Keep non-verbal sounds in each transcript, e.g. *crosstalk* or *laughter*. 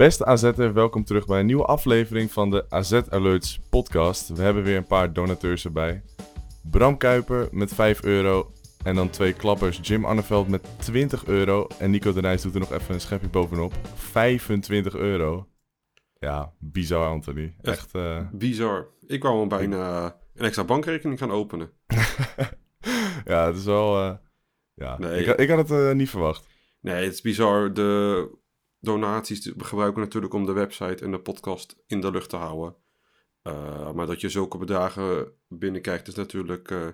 Beste AZ'er, welkom terug bij een nieuwe aflevering van de AZ Alerts podcast. We hebben weer een paar donateurs erbij. Bram Kuiper met 5 euro. En dan twee klappers. Jim Arneveld met 20 euro. En Nico de Nijs doet er nog even een schepje bovenop. 25 euro. Ja, bizar Anthony. Echt, eh, Bizar. Ik wou hem bijna een extra bankrekening gaan openen. *laughs* ja, het is wel... eh, ja, Nee. ik, had- ik had het eh, niet verwacht. Nee, het is bizar. De donaties we gebruiken natuurlijk om de website en de podcast in de lucht te houden. Uh, maar dat je zulke bedragen binnenkrijgt is natuurlijk eh,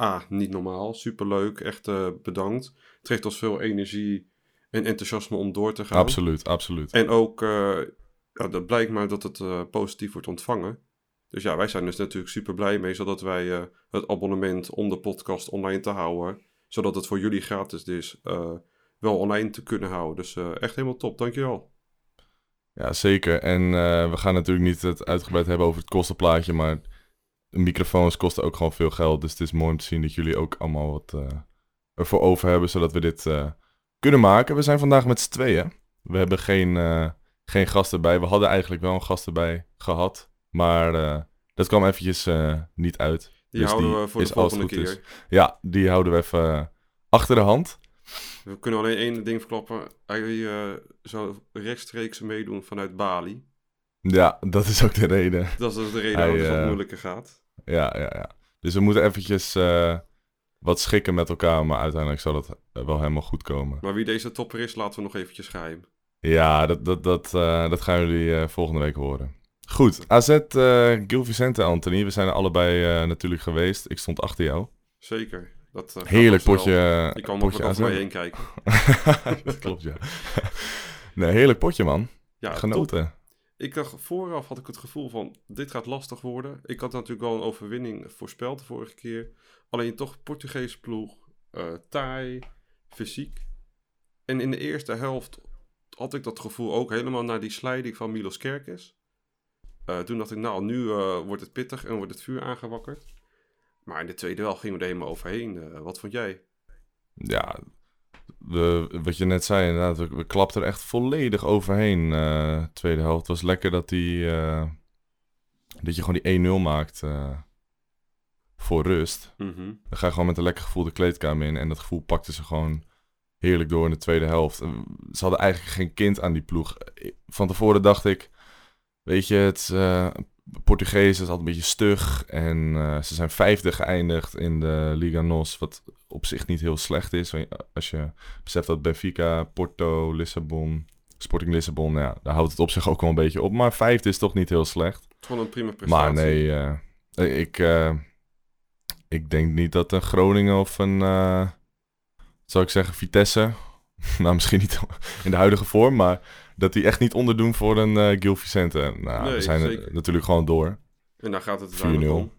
A, niet normaal. Superleuk, echt eh, bedankt. Het geeft ons veel energie en enthousiasme om door te gaan. Absoluut, absoluut. En ook, eh ja, dat blijkt maar dat het eh, positief wordt ontvangen. Dus ja, wij zijn dus natuurlijk super blij mee, zodat wij eh, het abonnement om de podcast online te houden, zodat het voor jullie gratis is, eh, wel online te kunnen houden. Dus eh, echt helemaal top, dankjewel. Ja, zeker. En eh, we gaan natuurlijk niet het uitgebreid hebben over het kostenplaatje, maar microfoons kosten ook gewoon veel geld. Dus het is mooi om te zien dat jullie ook allemaal wat eh, ervoor over hebben, zodat we dit kunnen maken. We zijn vandaag met z'n tweeën. We hebben geen, eh, geen gast erbij. We hadden eigenlijk wel een gast erbij gehad, maar dat kwam eventjes niet uit. Die Dus houden die we voor de volgende keer. is. Ja, die houden we even achter de hand. We kunnen alleen één ding verklappen. Hij eh, zou rechtstreeks meedoen vanuit Bali. Ja, dat is ook de reden. Dat is de reden waarom het wat eh, moeilijker gaat. Ja, ja, ja. Dus we moeten eventjes eh, wat schikken met elkaar, maar uiteindelijk zal het eh, wel helemaal goed komen. Maar wie deze topper is, laten we nog eventjes geheim. Ja, dat, dat, dat, dat gaan jullie volgende week horen. Goed, AZ, Gil Vicente, Anthony. We zijn er allebei natuurlijk geweest. Ik stond achter jou. Zeker. Dat, gaat Heerlijk potje, Je kan potje er over mij AZ. heen kijken. *laughs* dat klopt, ja. nee, heerlijk potje, man. Ja, top. Genoten. Ik dacht, vooraf had ik het gevoel van, dit gaat lastig worden. Ik had natuurlijk wel een overwinning voorspeld de vorige keer. Alleen toch Portugees ploeg, eh taai, fysiek. En in de eerste helft had ik dat gevoel ook helemaal naar die slijding van Milos Kerkes. Eh, toen dacht ik, nou, nu wordt het pittig en wordt het vuur aangewakkerd. Maar in de tweede helft gingen we er helemaal overheen. Eh, wat vond jij? Ja, we, wat je net zei, inderdaad, we, we klapten er echt volledig overheen. eh tweede helft. Het was lekker dat, die, eh, dat je gewoon die 1-0 maakt voor rust. Mhm. Dan ga je gewoon met een lekker gevoel de kleedkamer in. En dat gevoel pakte ze gewoon heerlijk door in de tweede helft. Ze hadden eigenlijk geen kind aan die ploeg. Van tevoren dacht ik, weet je, het Portugees is altijd een beetje stug. En eh, ze zijn vijfde geëindigd in de Liga NOS. Wat op zich niet heel slecht is. Als je beseft dat Benfica, Porto, Lissabon, Sporting Lissabon, ja, daar houdt het op zich ook wel een beetje op. Maar vijfde is toch niet heel slecht. Gewoon een prima prestatie. Maar nee, eh, ik, eh, ik denk niet dat een Groningen of een, eh zou ik zeggen, Vitesse, *laughs* nou misschien niet in de huidige vorm, maar dat die echt niet onderdoen voor een eh Gil Vicente. Nou, Nee, we zijn er natuurlijk gewoon door. En daar gaat het 4-0. uiteindelijk om.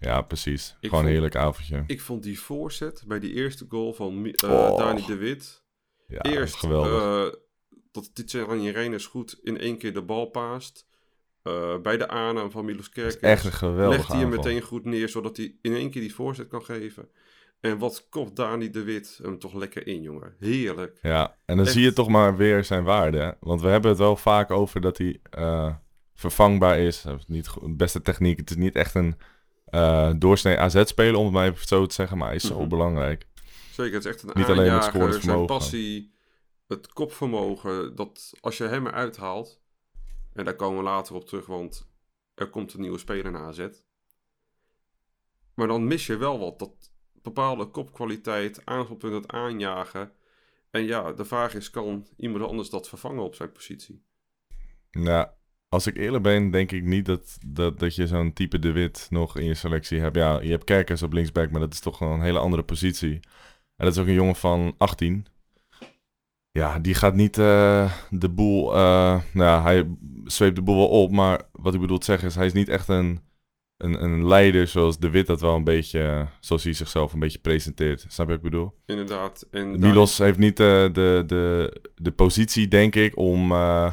Ja, precies. Ik gewoon een heerlijk avondje. Ik vond die voorzet bij die eerste goal van eh, Oh. Dani de Wit. Ja, Eerst geweldig. eh, dat Titsani Reines goed in één keer de bal paast. Bij de aanname van Milos Kerkers. echt een geweldige Legt hij hem meteen goed neer, zodat hij in één keer die voorzet kan geven. En wat kopt Dani de Wit hem toch lekker in, jongen. Heerlijk. Ja, en dan Echt. zie je toch maar weer zijn waarde. hè. Want we hebben het wel vaak over dat hij eh, vervangbaar is. Niet beste techniek. Het is niet echt een eh doorsnee AZ-speler, om het maar even zo te zeggen. Maar hij is zo Mhm. belangrijk. Zeker, het is echt een Niet alleen het aanjager, scorend zijn passie, het kopvermogen. Dat als je hem eruit haalt, en daar komen we later op terug, want er komt een nieuwe speler naar AZ. Maar dan mis je wel wat, dat bepaalde kopkwaliteit, het aanjagen. En ja, de vraag is, kan iemand anders dat vervangen op zijn positie? Nou, als ik eerlijk ben, denk ik niet dat, dat, dat je zo'n type De Wit nog in je selectie hebt. Ja, je hebt Kerkers op linksback, maar dat is toch een hele andere positie. En dat is ook een jongen van 18. Ja, die gaat niet eh, de boel... eh, nou, hij zweept de boel wel op, maar wat ik bedoel te zeggen is, hij is niet echt een, een, een leider zoals De Wit dat wel een beetje, zoals hij zichzelf een beetje presenteert. Snap je wat ik bedoel? Inderdaad. En Milos heeft niet eh, de, de, de positie, denk ik, om eh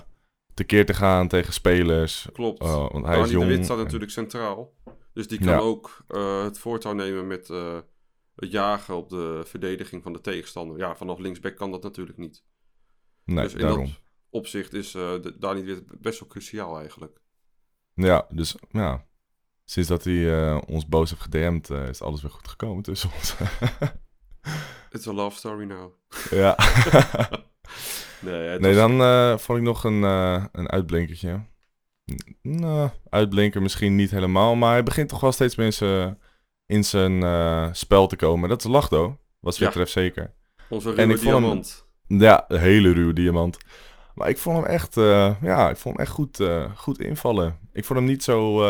tekeer te gaan tegen spelers. Klopt. Oh, want hij is jong. de Wit staat en- natuurlijk centraal. Dus die kan Ja. ook eh, het voortouw nemen met het jagen op de verdediging van de tegenstander. Ja, vanaf linksback kan dat natuurlijk niet. Nee, dus in daarom. dat opzicht is eh de- Dani de Wit best wel cruciaal eigenlijk. Ja, dus ja. Sinds dat hij eh, ons boos heeft gedM'd, eh, is alles weer goed gekomen tussen ons. *laughs* It's a love story now. *laughs* ja. *laughs* Nee, nee, was- dan eh, vond ik nog een, een uitblinkertje. Nou, uitblinker misschien niet helemaal, maar hij begint toch wel steeds meer in zijn, spel te komen. Dat is Lachdo, wat Ja. betreft zeker. onze en ruwe ik vond hem- diamant. Ja, een hele ruwe diamant. Maar ik vond hem echt, ja, ik vond hem echt goed, goed invallen. Ik vond hem niet zo,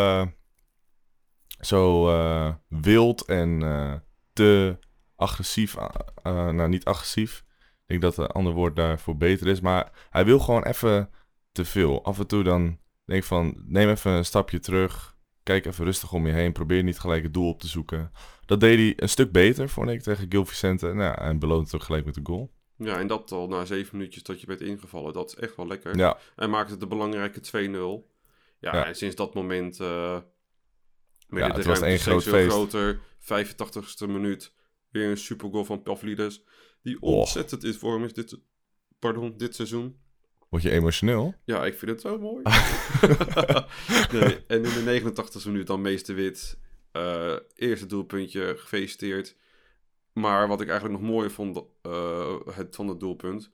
zo eh, wild en eh, te agressief. eh, nou, niet agressief. Ik denk dat een ander woord daarvoor beter is. Maar hij wil gewoon even te veel. Af en toe dan denk ik van, neem even een stapje terug. Kijk even rustig om je heen. Probeer niet gelijk het doel op te zoeken. Dat deed hij een stuk beter, vond ik, tegen Gil Vicente. Nou, ja, en beloont het ook gelijk met de goal. Ja, en dat al na zeven minuutjes dat je bent ingevallen. Dat is echt wel lekker. Ja, Hij maakte de belangrijke 2-0. Ja, Ja. en sinds dat moment Ja, het was één groot feest. groter. 85ste minuut. Weer een supergoal van Pavlidis. Die ontzettend is voor hem is dit, pardon, dit seizoen. word je emotioneel? Ja, ik vind het zo mooi. *laughs* *laughs* nee, en in de 89ste minuut dan Meester Wit. eh, eerste doelpuntje, gefeliciteerd. Maar wat ik eigenlijk nog mooier vond eh, het, van het doelpunt...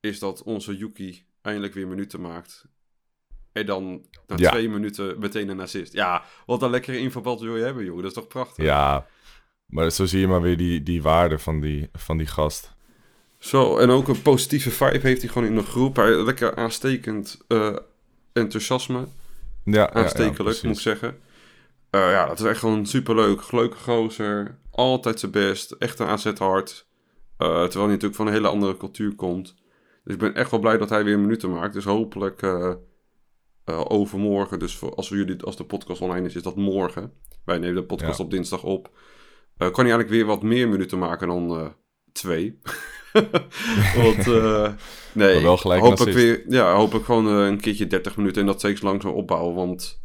is dat onze Yuki eindelijk weer minuten maakt. En dan na Ja. twee minuten meteen een assist. Ja, wat een lekkere invalbal wil je hebben, jongen. Dat is toch prachtig? Ja, maar zo zie je maar weer die, die waarde van die, van die gast. Zo, en ook een positieve vibe heeft hij gewoon in de groep. Hij, lekker aanstekend eh, enthousiasme. Ja, ja, ja, aanstekelijk, precies. moet ik zeggen. Eh, ja, dat is echt gewoon superleuk. Leuke gozer. Altijd zijn best. Echt een AZ-hart. Eh, terwijl hij natuurlijk van een hele andere cultuur komt. Dus ik ben echt wel blij dat hij weer minuten maakt. Dus hopelijk eh, overmorgen. Dus voor, als, we jullie, als de podcast online is, is dat morgen. Wij nemen de podcast Ja. op dinsdag op. Eh, kan hij eigenlijk weer wat meer minuten maken dan eh, twee. *laughs* Want, *laughs* nee, wel gelijk hopelijk assist. weer, ja, hopelijk gewoon eh, een keertje 30 minuten en dat steeds langzaam opbouwen. Want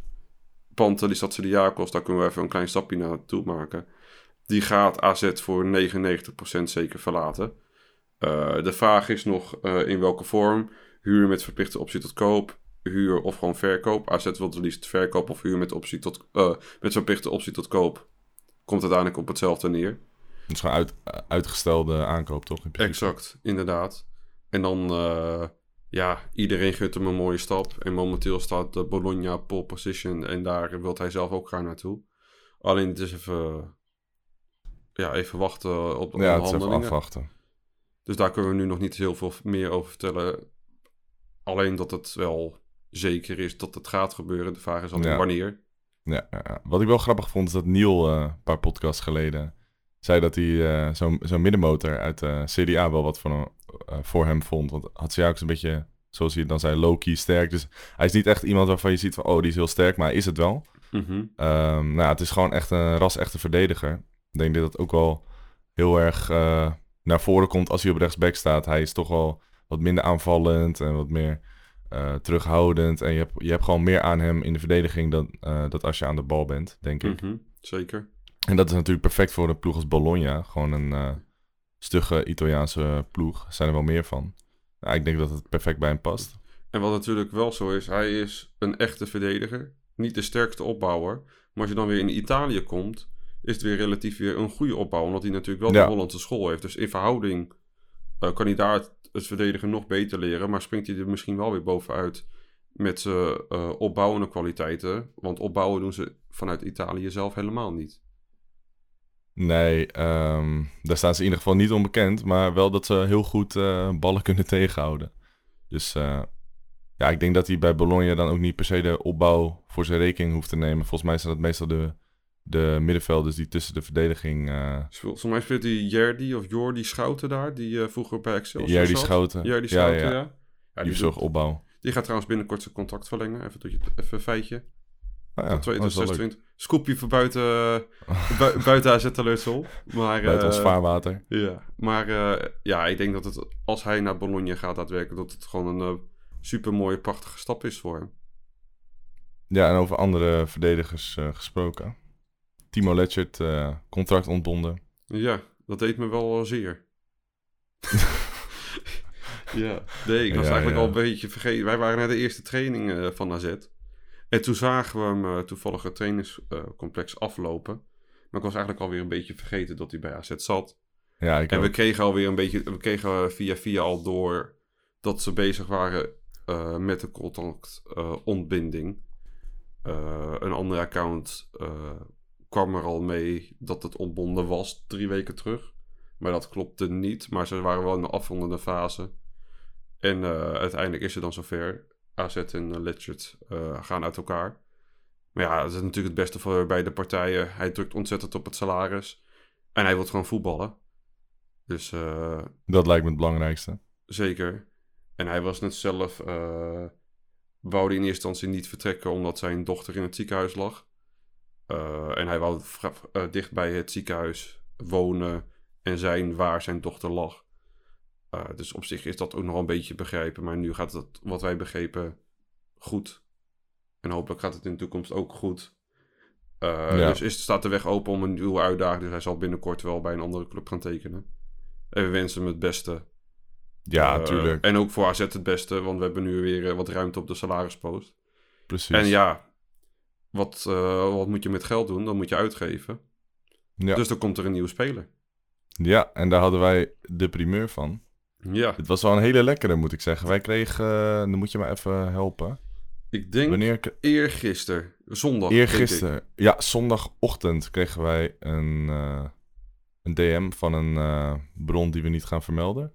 Pantel, die de Diakos, daar kunnen we even een klein stapje naartoe maken. Die gaat AZ voor 99% zeker verlaten. De vraag is nog in welke vorm. Huur met verplichte optie tot koop. Huur of gewoon verkoop. AZ wil het liefst verkoop of huur met, optie tot, eh, met verplichte optie tot koop. Komt uiteindelijk op hetzelfde neer. Het is gewoon uit, uitgestelde aankoop, toch? In? Exact, inderdaad. En dan, eh, ja, iedereen gunt hem een mooie stap. En momenteel staat de Bologna pole position. En daar wil hij zelf ook gaan naartoe. Alleen het is even, ja, even wachten op de Ja, even onderhandelingen. afwachten. Dus daar kunnen we nu nog niet heel veel meer over vertellen. Alleen dat het wel zeker is dat het gaat gebeuren. De vraag is alleen Ja. wanneer. Ja. Wat ik wel grappig vond, is dat Neil eh, een paar podcasts geleden zei dat hij eh, zo'n zo'n middenmotor uit de CDA wel wat van, eh, voor hem vond. Want Hatsiak een beetje, zoals hij dan zei, low-key sterk. Dus hij is niet echt iemand waarvan je ziet van, oh, die is heel sterk, maar hij is het wel. Mhm. Ehm, nou, het is gewoon echt een ras-echte verdediger. Ik denk dat dat ook wel heel erg eh, naar voren komt als hij op rechtsback staat. Hij is toch wel wat minder aanvallend en wat meer eh, terughoudend. En je hebt, je hebt gewoon meer aan hem in de verdediging dan eh, dat als je aan de bal bent, denk ik. Mhm. Zeker. En dat is natuurlijk perfect voor een ploeg als Bologna. Gewoon een eh, stugge Italiaanse ploeg. Er zijn er wel meer van. Nou, ik denk dat het perfect bij hem past. En wat natuurlijk wel zo is, hij is een echte verdediger. Niet de sterkste opbouwer. Maar als je dan weer in Italië komt, is het weer relatief weer een goede opbouw. Omdat hij natuurlijk wel Ja. de Hollandse school heeft. Dus in verhouding eh, kan hij daar het, verdedigen nog beter leren. Maar springt hij er misschien wel weer bovenuit met zijn eh, opbouwende kwaliteiten. Want opbouwen doen ze vanuit Italië zelf helemaal niet. Nee, ehm, daar staan ze in ieder geval niet onbekend. Maar wel dat ze heel goed eh, ballen kunnen *laughs* tegenhouden. Dus eh, ja, ik denk dat hij bij Bologna dan ook niet per se de opbouw voor zijn rekening hoeft te nemen. Volgens mij zijn dat meestal de, de middenvelders die tussen de verdediging... Speelt- Volgens mij speelt hij Jerdy of Jordi Schouten daar. Die eh, vroeger bij Excelsior Jerdy. Schouten. Jerdy Ja, Schouten, ja. ja. ja. die die, verzorgt opbouw. die gaat trouwens binnenkort zijn contract verlengen. Even, tot je, even een feitje. Wel leuk. 2026. Scoopje voor buiten, eh, bui- *laughs* buiten AZ Alertsel. Maar, Buiten ons eh, vaarwater. Ja, maar ja, ik denk dat het, als hij naar Bologna gaat daadwerkelijk, dat het gewoon een super mooie, prachtige stap is voor hem. Ja, en over andere verdedigers gesproken. Timo Letchert, eh, contract ontbonden. Ja, dat deed me wel zeer. *laughs* ja, nee, ik was Ja, eigenlijk ja. al een beetje vergeten. Wij waren naar de eerste training eh, van AZ. En toen zagen we hem eh, toevallig het trainingscomplex aflopen. Maar ik was eigenlijk alweer een beetje vergeten dat hij bij AZ zat. Ja, ik En we ook. kregen alweer een beetje, we kregen via via al door dat ze bezig waren eh, met de contactontbinding. Eh een andere account eh, kwam er al mee dat het ontbonden was drie weken terug. Maar dat klopte niet, maar ze waren wel in de afrondende fase. En eh, uiteindelijk is het dan zover. AZ en uh, Letchert eh, gaan uit elkaar. Maar ja, dat is natuurlijk het beste voor beide partijen. Hij drukt ontzettend op het salaris. En hij wil gewoon voetballen. Dus eh, Dat lijkt me het belangrijkste. zeker. En hij was net zelf. eh wou hij in eerste instantie niet vertrekken omdat zijn dochter in het ziekenhuis lag. Eh, en hij wou eh, dicht bij het ziekenhuis wonen en zijn waar zijn dochter lag. Eh, dus op zich is dat ook nog een beetje begrijpen. Maar nu gaat het, wat wij begrepen, goed. En hopelijk gaat het in de toekomst ook goed. Ja. Dus is, staat de weg open om een nieuwe uitdaging. Dus hij zal binnenkort wel bij een andere club gaan tekenen. En we wensen hem het beste. Ja, tuurlijk. En ook voor AZ het beste, want we hebben nu weer wat ruimte op de salarispost. Precies. En ja, wat, eh, wat moet je met geld doen? Dan moet je uitgeven. ja. Dus dan komt er een nieuwe speler. ja, en daar hadden wij de primeur van. Ja, Het was wel een hele lekkere, moet ik zeggen. Wij kregen, eh, dan moet je me even helpen. ik denk Wanneer eergisteren, zondag. Eergisteren, ja, zondagochtend kregen wij een, eh, een DM van een bron die we niet gaan vermelden.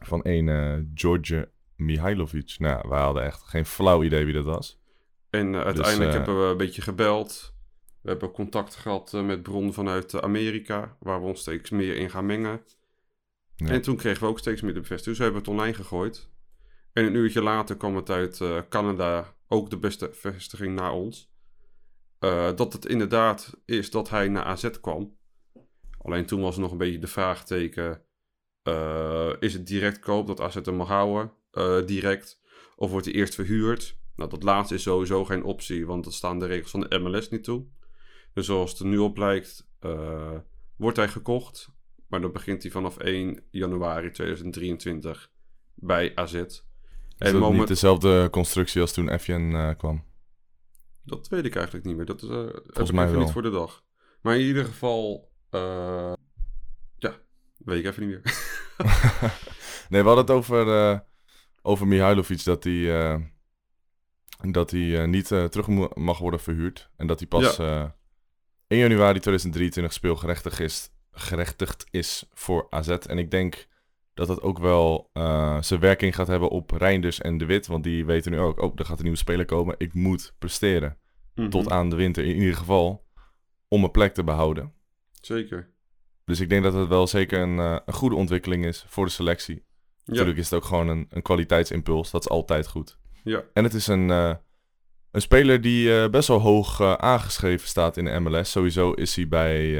Van een George Mihailovic. Nou, wij hadden echt geen flauw idee wie dat was. En eh, uiteindelijk eh, hebben we een beetje gebeld. We hebben contact gehad eh, met bronnen vanuit Amerika, waar we ons steeds meer in gaan mengen. Ja. En toen kregen we ook steeds meer de bevestiging. Dus we hebben het online gegooid. En een uurtje later kwam het uit Canada ook de beste bevestiging naar ons. Dat het inderdaad is dat hij naar AZ kwam. Alleen toen was er nog een beetje de vraagteken... eh, is het direct koop dat AZ hem mag houden? direct. Of wordt hij eerst verhuurd? Nou, dat laatste is sowieso geen optie, want dat staan de regels van de MLS niet toe. Dus zoals het er nu op lijkt, eh, wordt hij gekocht. Maar dan begint hij vanaf 1 januari 2023 bij AZ. Is En dat moment, niet dezelfde constructie als toen Efjen eh, kwam? dat weet ik eigenlijk niet meer. Dat is, heb ik mij wel. niet voor de dag. Maar in ieder geval, ja, weet ik even niet meer. *laughs* nee, we hadden het over, eh, over Mihailovic dat hij, dat hij eh, niet eh, terug mag worden verhuurd. En dat hij pas eh 1 januari 2023 speelgerechtigd is, gerechtigd is voor AZ. En ik denk dat dat ook wel eh, zijn werking gaat hebben op Reinders en De Wit. Want die weten nu ook, oh, er gaat een nieuwe speler komen. Ik moet presteren. Mhm. Tot aan de winter in ieder geval. Om mijn plek te behouden. Zeker. Dus ik denk dat het wel zeker een, eh, een goede ontwikkeling is voor de selectie. Ja, Natuurlijk is het ook gewoon een, een kwaliteitsimpuls. Dat is altijd goed. Ja. En het is een, eh, een speler die eh, best wel hoog eh, aangeschreven staat in de MLS. Sowieso is hij bij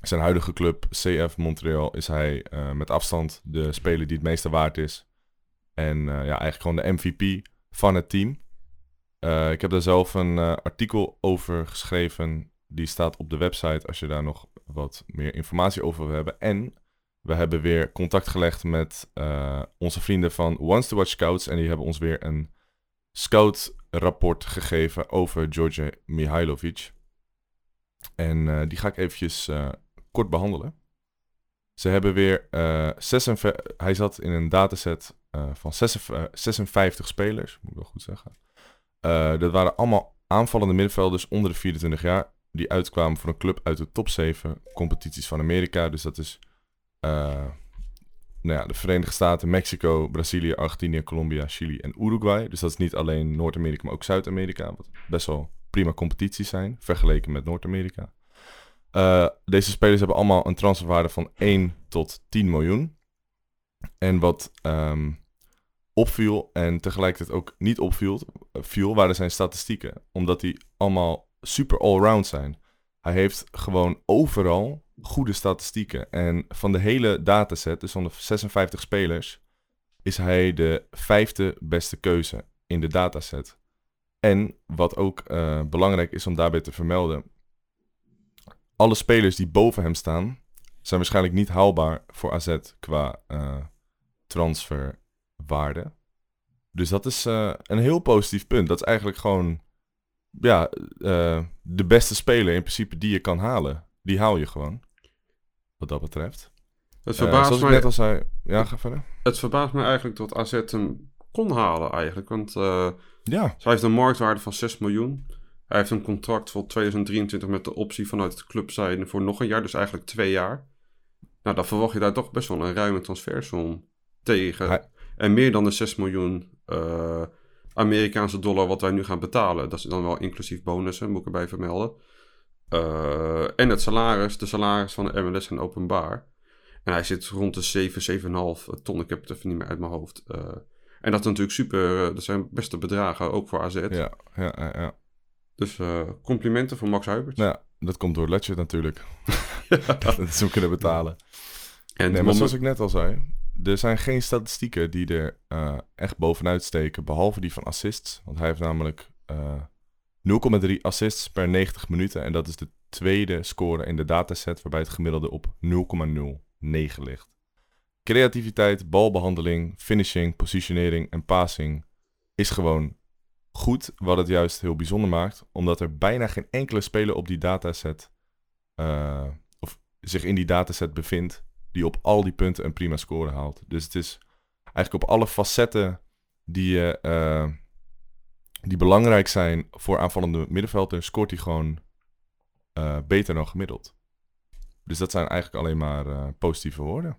zijn huidige club CF Montreal... is hij met afstand de speler die het meeste waard is. En ja, eigenlijk gewoon de MVP van het team. Ik heb daar zelf een artikel over geschreven. Die staat op de website als je daar nog wat meer informatie over wil hebben. En we hebben weer contact gelegd met eh, onze vrienden van Once to Watch Scouts. En die hebben ons weer een scout-rapport gegeven over George Mihailovic. En eh, die ga ik eventjes eh, kort behandelen. Ze hebben weer 56, hij zat in een dataset van 56, 56 spelers, moet ik wel goed zeggen. Dat waren allemaal aanvallende middenvelders onder de 24 jaar. Die uitkwamen voor een club uit de top 7 competities van Amerika. Dus dat is nou ja, de Verenigde Staten, Mexico, Brazilië, Argentinië, Colombia, Chili en Uruguay. Dus dat is niet alleen Noord-Amerika, maar ook Zuid-Amerika. Wat best wel prima competities zijn, vergeleken met Noord-Amerika. Eh, deze spelers hebben allemaal een transferwaarde van 1 tot 10 miljoen. En wat ehm, opviel en tegelijkertijd ook niet opviel, eh, viel, waren zijn statistieken. Omdat die allemaal super allround zijn. Hij heeft gewoon overal goede statistieken. En van de hele dataset, dus van de 56 spelers, is hij de vijfde beste keuze in de dataset. En wat ook eh, belangrijk is om daarbij te vermelden. Alle spelers die boven hem staan, zijn waarschijnlijk niet haalbaar voor AZ qua eh, transferwaarde. Dus dat is eh, een heel positief punt. Dat is eigenlijk gewoon ja, de beste speler in principe die je kan halen. Die haal je gewoon. Wat dat betreft. Het Eh, verbaast, mij, net al zei. Ja, ga verder. het verbaast mij eigenlijk dat AZ hem kon halen eigenlijk. Want eh, Ja, hij heeft een marktwaarde van 6 miljoen. Hij heeft een contract voor 2023 met de optie vanuit de club zijn voor nog een jaar. Dus eigenlijk twee jaar. Nou, dan verwacht je daar toch best wel een ruime transfersom tegen. Hij- En meer dan de 6 miljoen eh, Amerikaanse dollar wat wij nu gaan betalen. Dat is dan wel inclusief bonussen, moet ik erbij vermelden. Eh, en het salaris, de salaris van de MLS zijn openbaar. En hij zit rond de 7, 7,5 ton. Ik heb het even niet meer uit mijn hoofd. Eh, en dat is natuurlijk super. eh, dat zijn beste bedragen, ook voor AZ. ja, ja, ja. ja. Dus complimenten voor Max Huibert. Nou, ja, dat komt door Ledger natuurlijk. *laughs* *laughs* dat ze hem kunnen betalen. en Nee, maar zoals ik net al zei, er zijn geen statistieken die er echt bovenuit steken, behalve die van assists. Want hij heeft namelijk 0,3 assists per 90 minuten. En dat is de tweede score in de dataset, waarbij het gemiddelde op 0,09 ligt. Creativiteit, balbehandeling, finishing, positionering en passing is gewoon goed, wat het juist heel bijzonder maakt, omdat er bijna geen enkele speler op die dataset, eh, of zich in die dataset bevindt, die op al die punten een prima score haalt. Dus het is eigenlijk op alle facetten die, je, eh, die belangrijk zijn voor aanvallende middenvelders, scoort hij gewoon eh, beter dan gemiddeld. Dus dat zijn eigenlijk alleen maar eh, positieve woorden.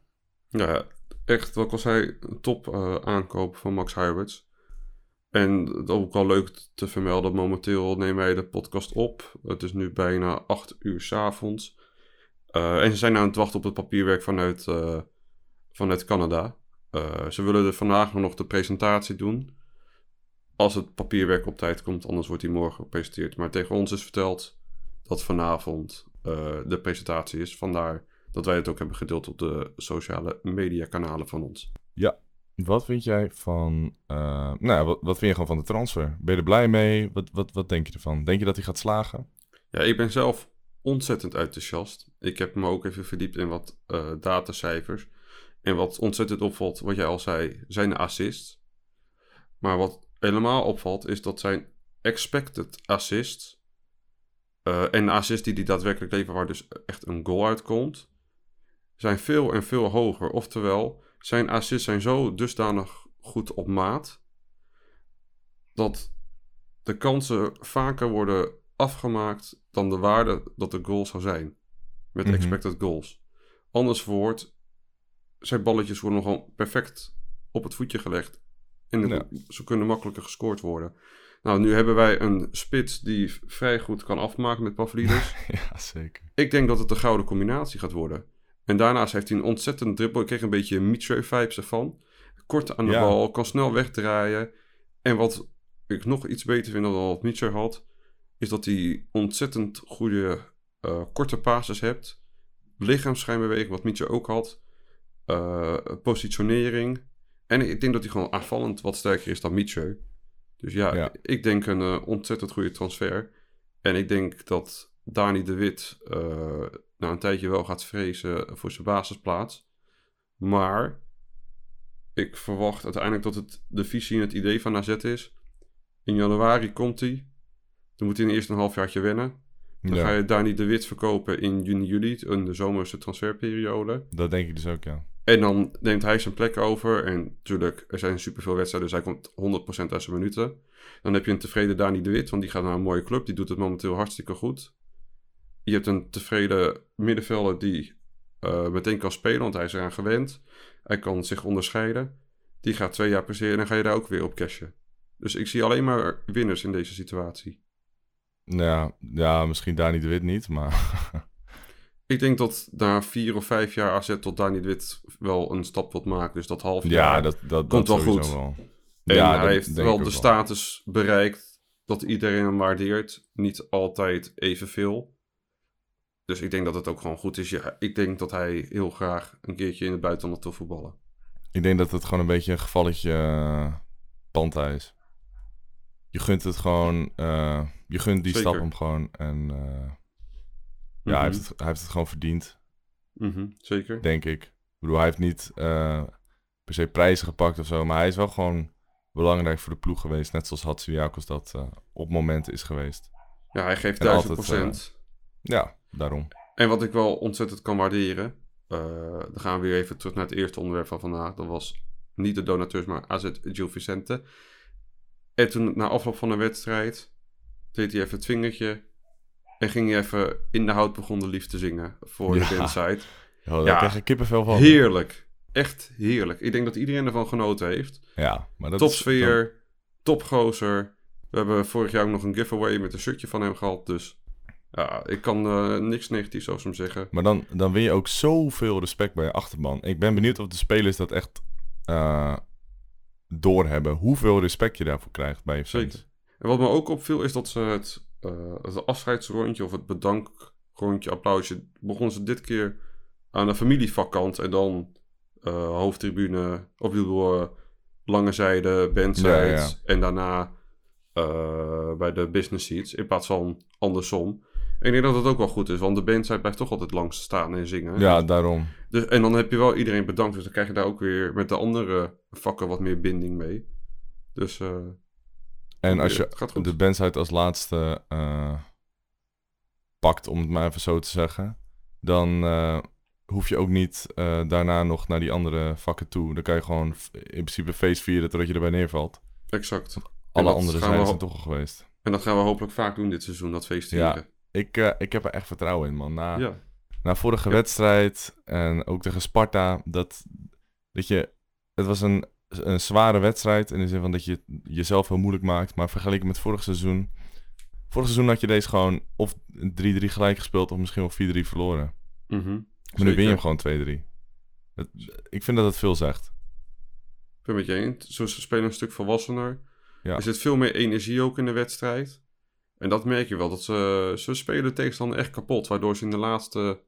Ja, echt, wat ik al zei, een top eh, aankoop van Max Huiberts. En het ook wel leuk te vermelden, momenteel nemen wij de podcast op. Het is nu bijna 8 uur s'avonds. avonds. en ze zijn aan het wachten op het papierwerk vanuit, vanuit Canada. Ze willen er vandaag nog de presentatie doen. Als het papierwerk op tijd komt, anders wordt die morgen gepresenteerd. Maar tegen ons is verteld dat vanavond eh, de presentatie is. Vandaar dat wij het ook hebben gedeeld op de sociale mediakanalen van ons. Wat vind jij van. eh, nou, ja, wat, wat vind je gewoon van de transfer? Ben je er blij mee? Wat, wat, wat denk je ervan? Denk je dat hij gaat slagen? Ja, ik ben zelf ontzettend enthousiast. Ik heb me ook even verdiept in wat eh, datacijfers. En wat ontzettend opvalt, wat jij al zei, zijn de assists. Maar wat helemaal opvalt, is dat zijn expected assists. eh, en de assists die hij daadwerkelijk levert, waar dus echt een goal uitkomt, zijn veel en veel hoger. Oftewel, zijn assists zijn zo dusdanig goed op maat, dat de kansen vaker worden afgemaakt dan de waarde dat de goal zou zijn. Met Mhm. expected goals. Anders verwoord, zijn balletjes worden nogal perfect op het voetje gelegd. En de- Ja. ze kunnen makkelijker gescoord worden. Nou, nu hebben wij een spits die vrij goed kan afmaken met Pavlidis. *laughs* ja, zeker. Ik denk dat het een gouden combinatie gaat worden. En daarnaast heeft hij een ontzettend dribbel. Ik kreeg een beetje Mitre-vibes ervan. Kort aan de Ja. bal, kan snel wegdraaien. En wat ik nog iets beter vind dan wat Mitre had... is dat hij ontzettend goede eh, korte passes hebt. Lichaamsschijnbeweging, wat Mitre ook had. Eh, positionering. En ik denk dat hij gewoon aanvallend wat sterker is dan Mitre. Dus ja, Ja. ik denk een eh, ontzettend goede transfer. En ik denk dat Dani de Wit eh, na een tijdje wel gaat vrezen voor zijn basisplaats. Maar ik verwacht uiteindelijk dat het de visie en het idee van AZ is. In januari komt hij. Dan moet hij in eerst een halfjaartje wennen. Dan ga je Dani de Wit verkopen in juni, juli, in de zomerse transferperiode. dat denk ik dus ook, ja. En dan neemt hij zijn plek over. En natuurlijk, er zijn superveel wedstrijden, dus hij komt 100% uit zijn minuten. Dan heb je een tevreden Dani de Wit, want die gaat naar een mooie club. Die doet het momenteel hartstikke goed. Je hebt een tevreden middenvelder die eh, meteen kan spelen, want hij is eraan gewend. Hij kan zich onderscheiden. Die gaat twee jaar presteren en dan ga je daar ook weer op cashen. Dus ik zie alleen maar winners in deze situatie. Ja, ja misschien Dani de Wit niet, maar... *laughs* Ik denk dat na vier of vijf jaar AZ tot Dani Wit wel een stap wilt maken. Dus dat half Ja, jaar. dat, dat, komt dat wel goed. wel. En ja, hij heeft wel de status bereikt dat iedereen hem waardeert. Niet altijd evenveel. Dus ik denk dat het ook gewoon goed is. Ja, ik denk dat hij heel graag een keertje in het buitenland wil voetballen. Ik denk dat het gewoon een beetje een gevalletje uh, Panta is. Je gunt het gewoon, uh, je gunt die Zeker. stap hem gewoon. En uh, ja, hij, heeft het, hij heeft het gewoon verdiend, Mhm, Zeker. denk ik. Ik bedoel, hij heeft niet uh, per se prijzen gepakt of zo, maar hij is wel gewoon belangrijk voor de ploeg geweest. Net zoals Hatsidiakos dat uh, op momenten is geweest. Ja, hij geeft En duizend altijd, procent. Ja, daarom. En wat ik wel ontzettend kan waarderen. dan gaan we weer even terug naar het eerste onderwerp van vandaag. Dat was niet de donateurs, maar AZ Gil Vicente. En toen, na afloop van de wedstrijd, deed hij even het vingertje. En ging hij even in de houtbegonnen lief te zingen voor Ja. de bandside. Oh, daar Ja. krijg je kippenvel van. Heerlijk. Echt heerlijk. Ik denk dat iedereen ervan genoten heeft. Ja, maar dat is... Topsfeer, topgozer. We hebben vorig jaar ook nog een giveaway met een shirtje van hem gehad. Dus ja, ik kan eh, niks negatiefs over hem zeggen. Maar dan, dan win je ook zoveel respect bij je achterban. Ik ben benieuwd of de spelers dat echt uh, doorhebben. Hoeveel respect je daarvoor krijgt bij je fans. Zeker. En wat me ook opviel is dat ze het, het afscheidsrondje of het bedankrondje, applausje, begonnen ze dit keer aan de familievakkant en dan uh, hoofdtribune, of ik bedoel, uh, lange zijde, bandside Ja, ja. en daarna bij de business seats in plaats van andersom. En ik denk dat het ook wel goed is, want de bandside blijft toch altijd langs staan en zingen. Ja, daarom. Dus, en dan heb je wel iedereen bedankt, dus dan krijg je daar ook weer met de andere vakken wat meer binding mee. Dus uh, En als je het gaat goed. de bandside als laatste uh, pakt, om het maar even zo te zeggen, dan uh, hoef je ook niet uh, daarna nog naar die andere vakken toe. Dan kan je gewoon in principe feest vieren totdat je erbij neervalt. Exact. Alle andere zijn we er ho- toch al geweest. En dat gaan we hopelijk vaak doen dit seizoen, dat feest Ja. vieren. Ik, uh, ik heb er echt vertrouwen in, man. Na, Ja. na vorige Ja. wedstrijd en ook tegen Sparta, dat, dat je... Het was een, een zware wedstrijd in de zin van dat je jezelf heel moeilijk maakt. Maar vergeleken met vorig seizoen... Vorig seizoen had je deze gewoon of 3-3 gelijk gespeeld of misschien wel 4-3 verloren. Mhm. Maar nu win je hem gewoon 2-3. Het- Ik vind dat het veel zegt. Ik ben met je eens. Zo ze spelen een stuk volwassener. Ja. Er zit veel meer energie ook in de wedstrijd. En dat merk je wel. Dat ze, ze spelen de tegenstander echt kapot. Waardoor ze in de laatste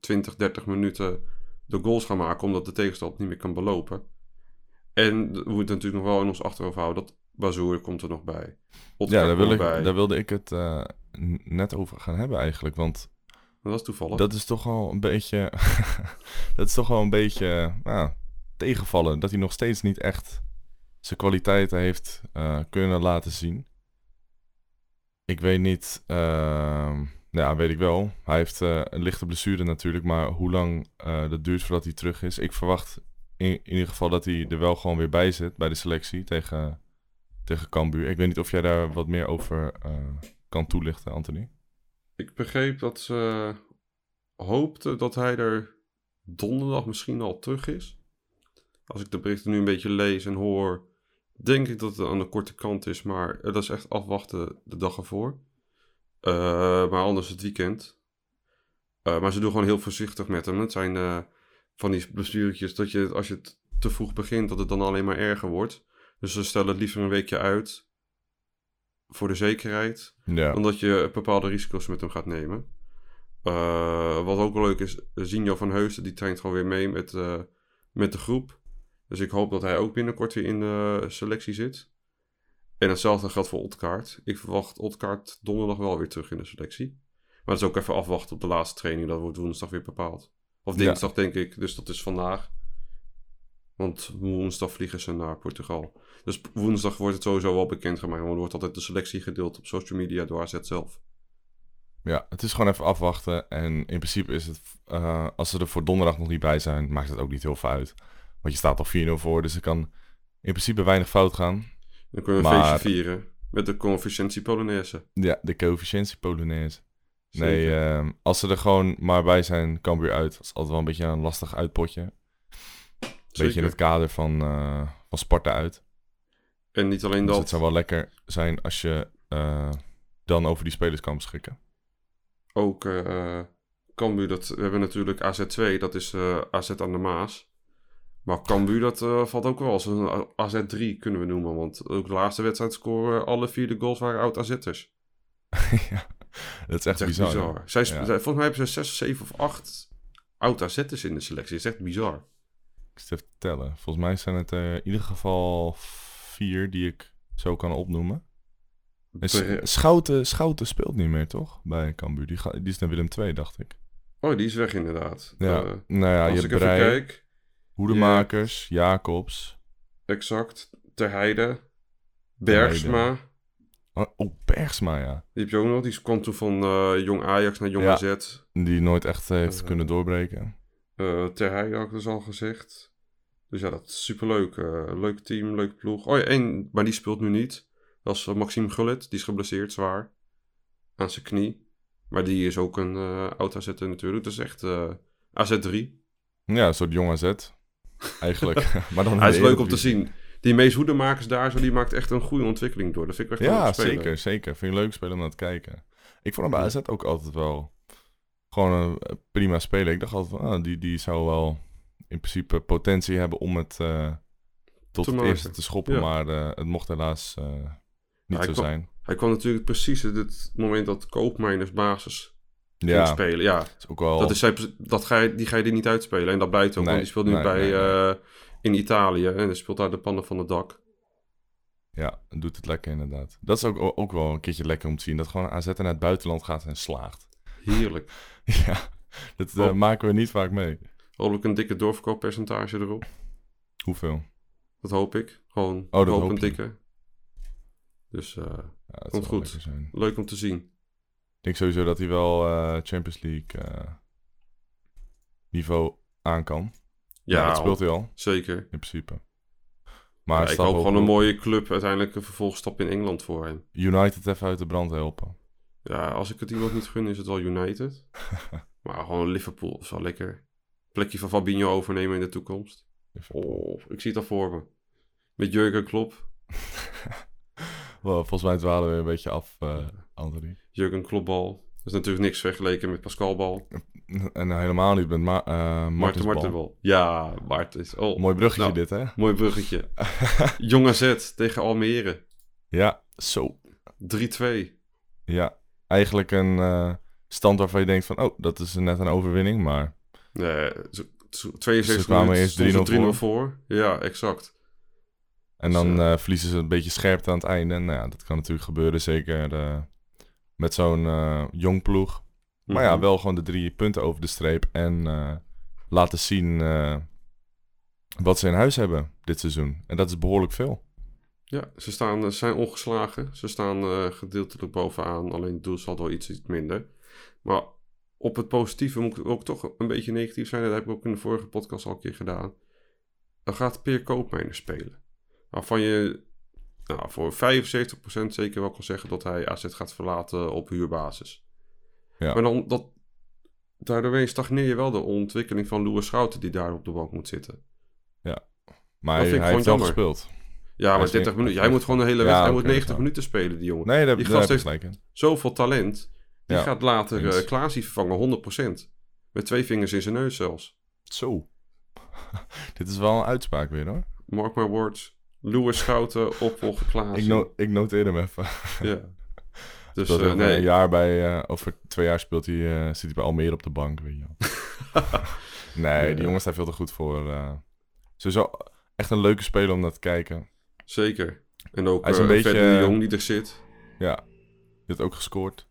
20, 30 minuten de goals gaan maken. Omdat de tegenstander niet meer kan belopen. En we moeten natuurlijk nog wel in ons achterhoofd houden. Dat Bazoer komt er nog bij. Ja, daar, wil ik, bij. daar wilde ik het eh, net over gaan hebben eigenlijk. Want Dat is toevallig. dat is toch wel een beetje... *laughs* dat is toch wel een beetje nou, tegenvallen. Dat hij nog steeds niet echt zijn kwaliteiten heeft eh, kunnen laten zien. Ik weet niet... ehm, ja, weet ik wel. Hij heeft eh, een lichte blessure natuurlijk. Maar hoe lang dat duurt voordat hij terug is. Ik verwacht in, ieder geval dat hij er wel gewoon weer bij zit bij de selectie tegen, tegen Cambuur. Ik weet niet of jij daar wat meer over eh, kan toelichten, Anthony. Ik begreep dat ze hoopten dat hij er donderdag misschien al terug is. Als ik de berichten nu een beetje lees en hoor, denk ik dat het aan de korte kant is. Maar dat is echt afwachten de dag ervoor. Eh, maar anders het weekend. Eh, maar ze doen gewoon heel voorzichtig met hem. Het zijn van die blessuretjes dat je, als je het te vroeg begint, dat het dan alleen maar erger wordt. Dus ze stellen het liever een weekje uit. Voor de zekerheid Ja, omdat je bepaalde risico's met hem gaat nemen. Eh, wat ook wel leuk is, Zinjo van Heusden, die traint gewoon weer mee met, eh, met de groep. Dus ik hoop dat hij ook binnenkort weer in de selectie zit. En hetzelfde geldt voor Otkaart. Ik verwacht Otkaart donderdag wel weer terug in de selectie. Maar dat is ook even afwachten op de laatste training. Dat wordt woensdag weer bepaald. Of Ja. dinsdag denk ik, dus dat is vandaag. Want woensdag vliegen ze naar Portugal. Dus woensdag wordt het sowieso wel bekendgemaakt. Want er wordt altijd de selectie gedeeld op social media door AZ zelf. ja, het is gewoon even afwachten. En in principe is het, eh, als ze er voor donderdag nog niet bij zijn, maakt het ook niet heel veel uit. Want je staat al 4-0 voor, dus er kan in principe weinig fout gaan. Dan kunnen we een Maar- feestje vieren. Met de coëfficiëntie Polonaise. Ja, de coëfficiëntie Polonaise. Nee, ehm, als ze er gewoon maar bij zijn, kan weer uit. Dat is altijd wel een beetje een lastig uitpotje. Beetje Zeker. in het kader van, eh, van Sparta uit. En niet alleen Dus dat. het zou wel lekker zijn als je eh, dan over die spelers kan beschikken. Ook eh, Cambuur, dat, we hebben natuurlijk AZ2, dat is AZ aan de Maas. Maar Cambuur, dat valt ook wel als een AZ3 kunnen we noemen. Want ook de laatste wedstrijd scoren, alle vier de goals waren oud-AZ'ers. *laughs* *laughs* ja, dat is echt Dat is bizar. echt bizar. hè? Zij, Ja. zij- volgens mij hebben ze zes, zeven of acht oud-AZ'ers in de selectie. Dat is echt bizar. Ik zit even te tellen. Volgens mij zijn het in ieder geval vier die ik zo kan opnoemen. Schouten, Schouten speelt niet meer, toch? Bij Cambuur. Die, is naar Willem II, dacht ik. Oh, die is weg inderdaad. Ja, Eh, nou ja, je als hebt ik even kijk, Hoedemakers, Jacobs. exact. Ter Heide, Bergsma. Oh, oh, Bergsma, ja. Die heb je ook nog. Die kwam toen van eh, Jong Ajax naar Jong Ja. AZ. Die nooit echt heeft Eh. kunnen doorbreken. Eh Ter Heide had ik dus al gezegd. Dus ja, dat is superleuk. Leuk team, leuke ploeg. Oh ja, één, maar die speelt nu niet. Dat is Maxime Gullit. Die is geblesseerd zwaar. Aan zijn knie. Maar die is ook een oud AZ natuurlijk. Dat is echt eh AZ3. Ja, een soort jong AZ. Eigenlijk. *laughs* *laughs* maar dan Hij is leuk om te zien. Die Mees Hoedemakers daar, zo, die maakt echt een goede ontwikkeling door. Dat vind ik echt Ja, leuke speler. zeker, zeker. Vind je leuk spelen om naar te kijken. Ik vond hem bij AZ ook altijd wel gewoon een eh, prima speler. Ik dacht altijd van, ah, die, die zou wel in principe potentie hebben om het eh, tot het eerste te schoppen. Ja. Maar eh, het mocht helaas niet zo kwam- zijn. Hij kwam natuurlijk precies het moment dat Koopmeiners basis ging Ja, spelen. Ja, is ook wel... dat is dat ga je, die ga je er niet uitspelen. En dat blijkt ook, Nee, want die speelt nu nee, bij, nee, in Italië. En hij speelt daar de pannen van het dak. Ja, doet het lekker inderdaad. Dat is ook, ook wel een keertje lekker om te zien. Dat gewoon AZ naar het buitenland gaat en slaagt. Heerlijk. *laughs* ja, dat eh, Oh. maken we niet vaak mee. Hopelijk een dikke doorverkooppercentage erop. Hoeveel? Dat hoop ik. Gewoon Oh, dat hoop een dikke. Dus Ja, dat Komt goed. leuk om te zien. Ik denk sowieso dat hij wel eh, Champions League niveau aan kan. Ja, dat speelt hij al, zeker. in principe. Maar ik hoop op- gewoon een mooie club. Uiteindelijk een vervolgstap in Engeland voor hem. United even uit de brand helpen. Ja, als ik het iemand niet gun, is het wel United. *laughs* maar gewoon Liverpool is wel lekker. Plekje van Fabinho overnemen in de toekomst. Oh, ik zie het al voor me. Met Jurgen Klopp. *laughs* Volgens mij dwalen we een beetje af, eh Anthony. Jurgen Kloppbal. Dat is natuurlijk niks vergeleken met Pascal Bal. En helemaal niet met Ma eh Marten. Martenbal. Ja, Marten is... Oh, Mooi bruggetje Nou. dit, hè? mooi bruggetje. *laughs* Jong AZ tegen Almere. Ja, zo. 3-2. Ja, eigenlijk een eh, stand waarvan je denkt van... Oh, dat is net een overwinning, maar... Nee, zo- zo- 72 Ze kwamen eerst stonden ze 3-0 3-0 voor. Ja, exact. En dan eh, verliezen ze een beetje scherpte aan het einde. En nou ja, dat kan natuurlijk gebeuren, zeker eh, met zo'n eh, jong ploeg. Maar ja, Mhm. wel gewoon de drie punten over de streep. En eh, laten zien eh, wat ze in huis hebben dit seizoen. En dat is behoorlijk veel. Ja, ze, staan, ze zijn ongeslagen. Ze staan eh, gedeeltelijk bovenaan. Alleen het doelsaldo iets, iets minder. Maar op het positieve moet ik ook toch een beetje negatief zijn. Dat heb ik ook in de vorige podcast al een keer gedaan. Dan gaat Peer Koopmijner spelen. Waarvan je nou, voor 75% zeker wel kan zeggen dat hij AZ gaat verlaten op huurbasis. Ja. Maar dan, dat, daardoor stagneer je wel de ontwikkeling van Louis Schouten die daar op de bank moet zitten. Maar Dat hij, vind ik hij heeft wel gespeeld. Ja, Hij maar is 30 niet- minuten. is moet gewoon de hele Ja, wedstrijd. hij moet 90 zo. minuten spelen, die jongen. Nee, daar, Die gast heeft- gelijk. Zoveel talent. Die Ja, gaat later uh, Klaasie vervangen, 100%. Met twee vingers in zijn neus zelfs. Zo. *laughs* Dit is wel een uitspraak weer hoor. Mark my words. Louis Schouten, opvolger Klaasie. Ik, no ik noteer hem even. Ja. *laughs* Dus dat eh, over nee. een jaar bij, eh, over twee jaar speelt hij, eh, zit hij bij Almere op de bank, weet je wel. *laughs* nee, Ja. die jongens daar veel te goed voor. eh sowieso echt een leuke speler om naar te kijken. Zeker. En ook Hij is een eh, beetje, de eh, Jong die er zit. Ja, die heeft ook gescoord.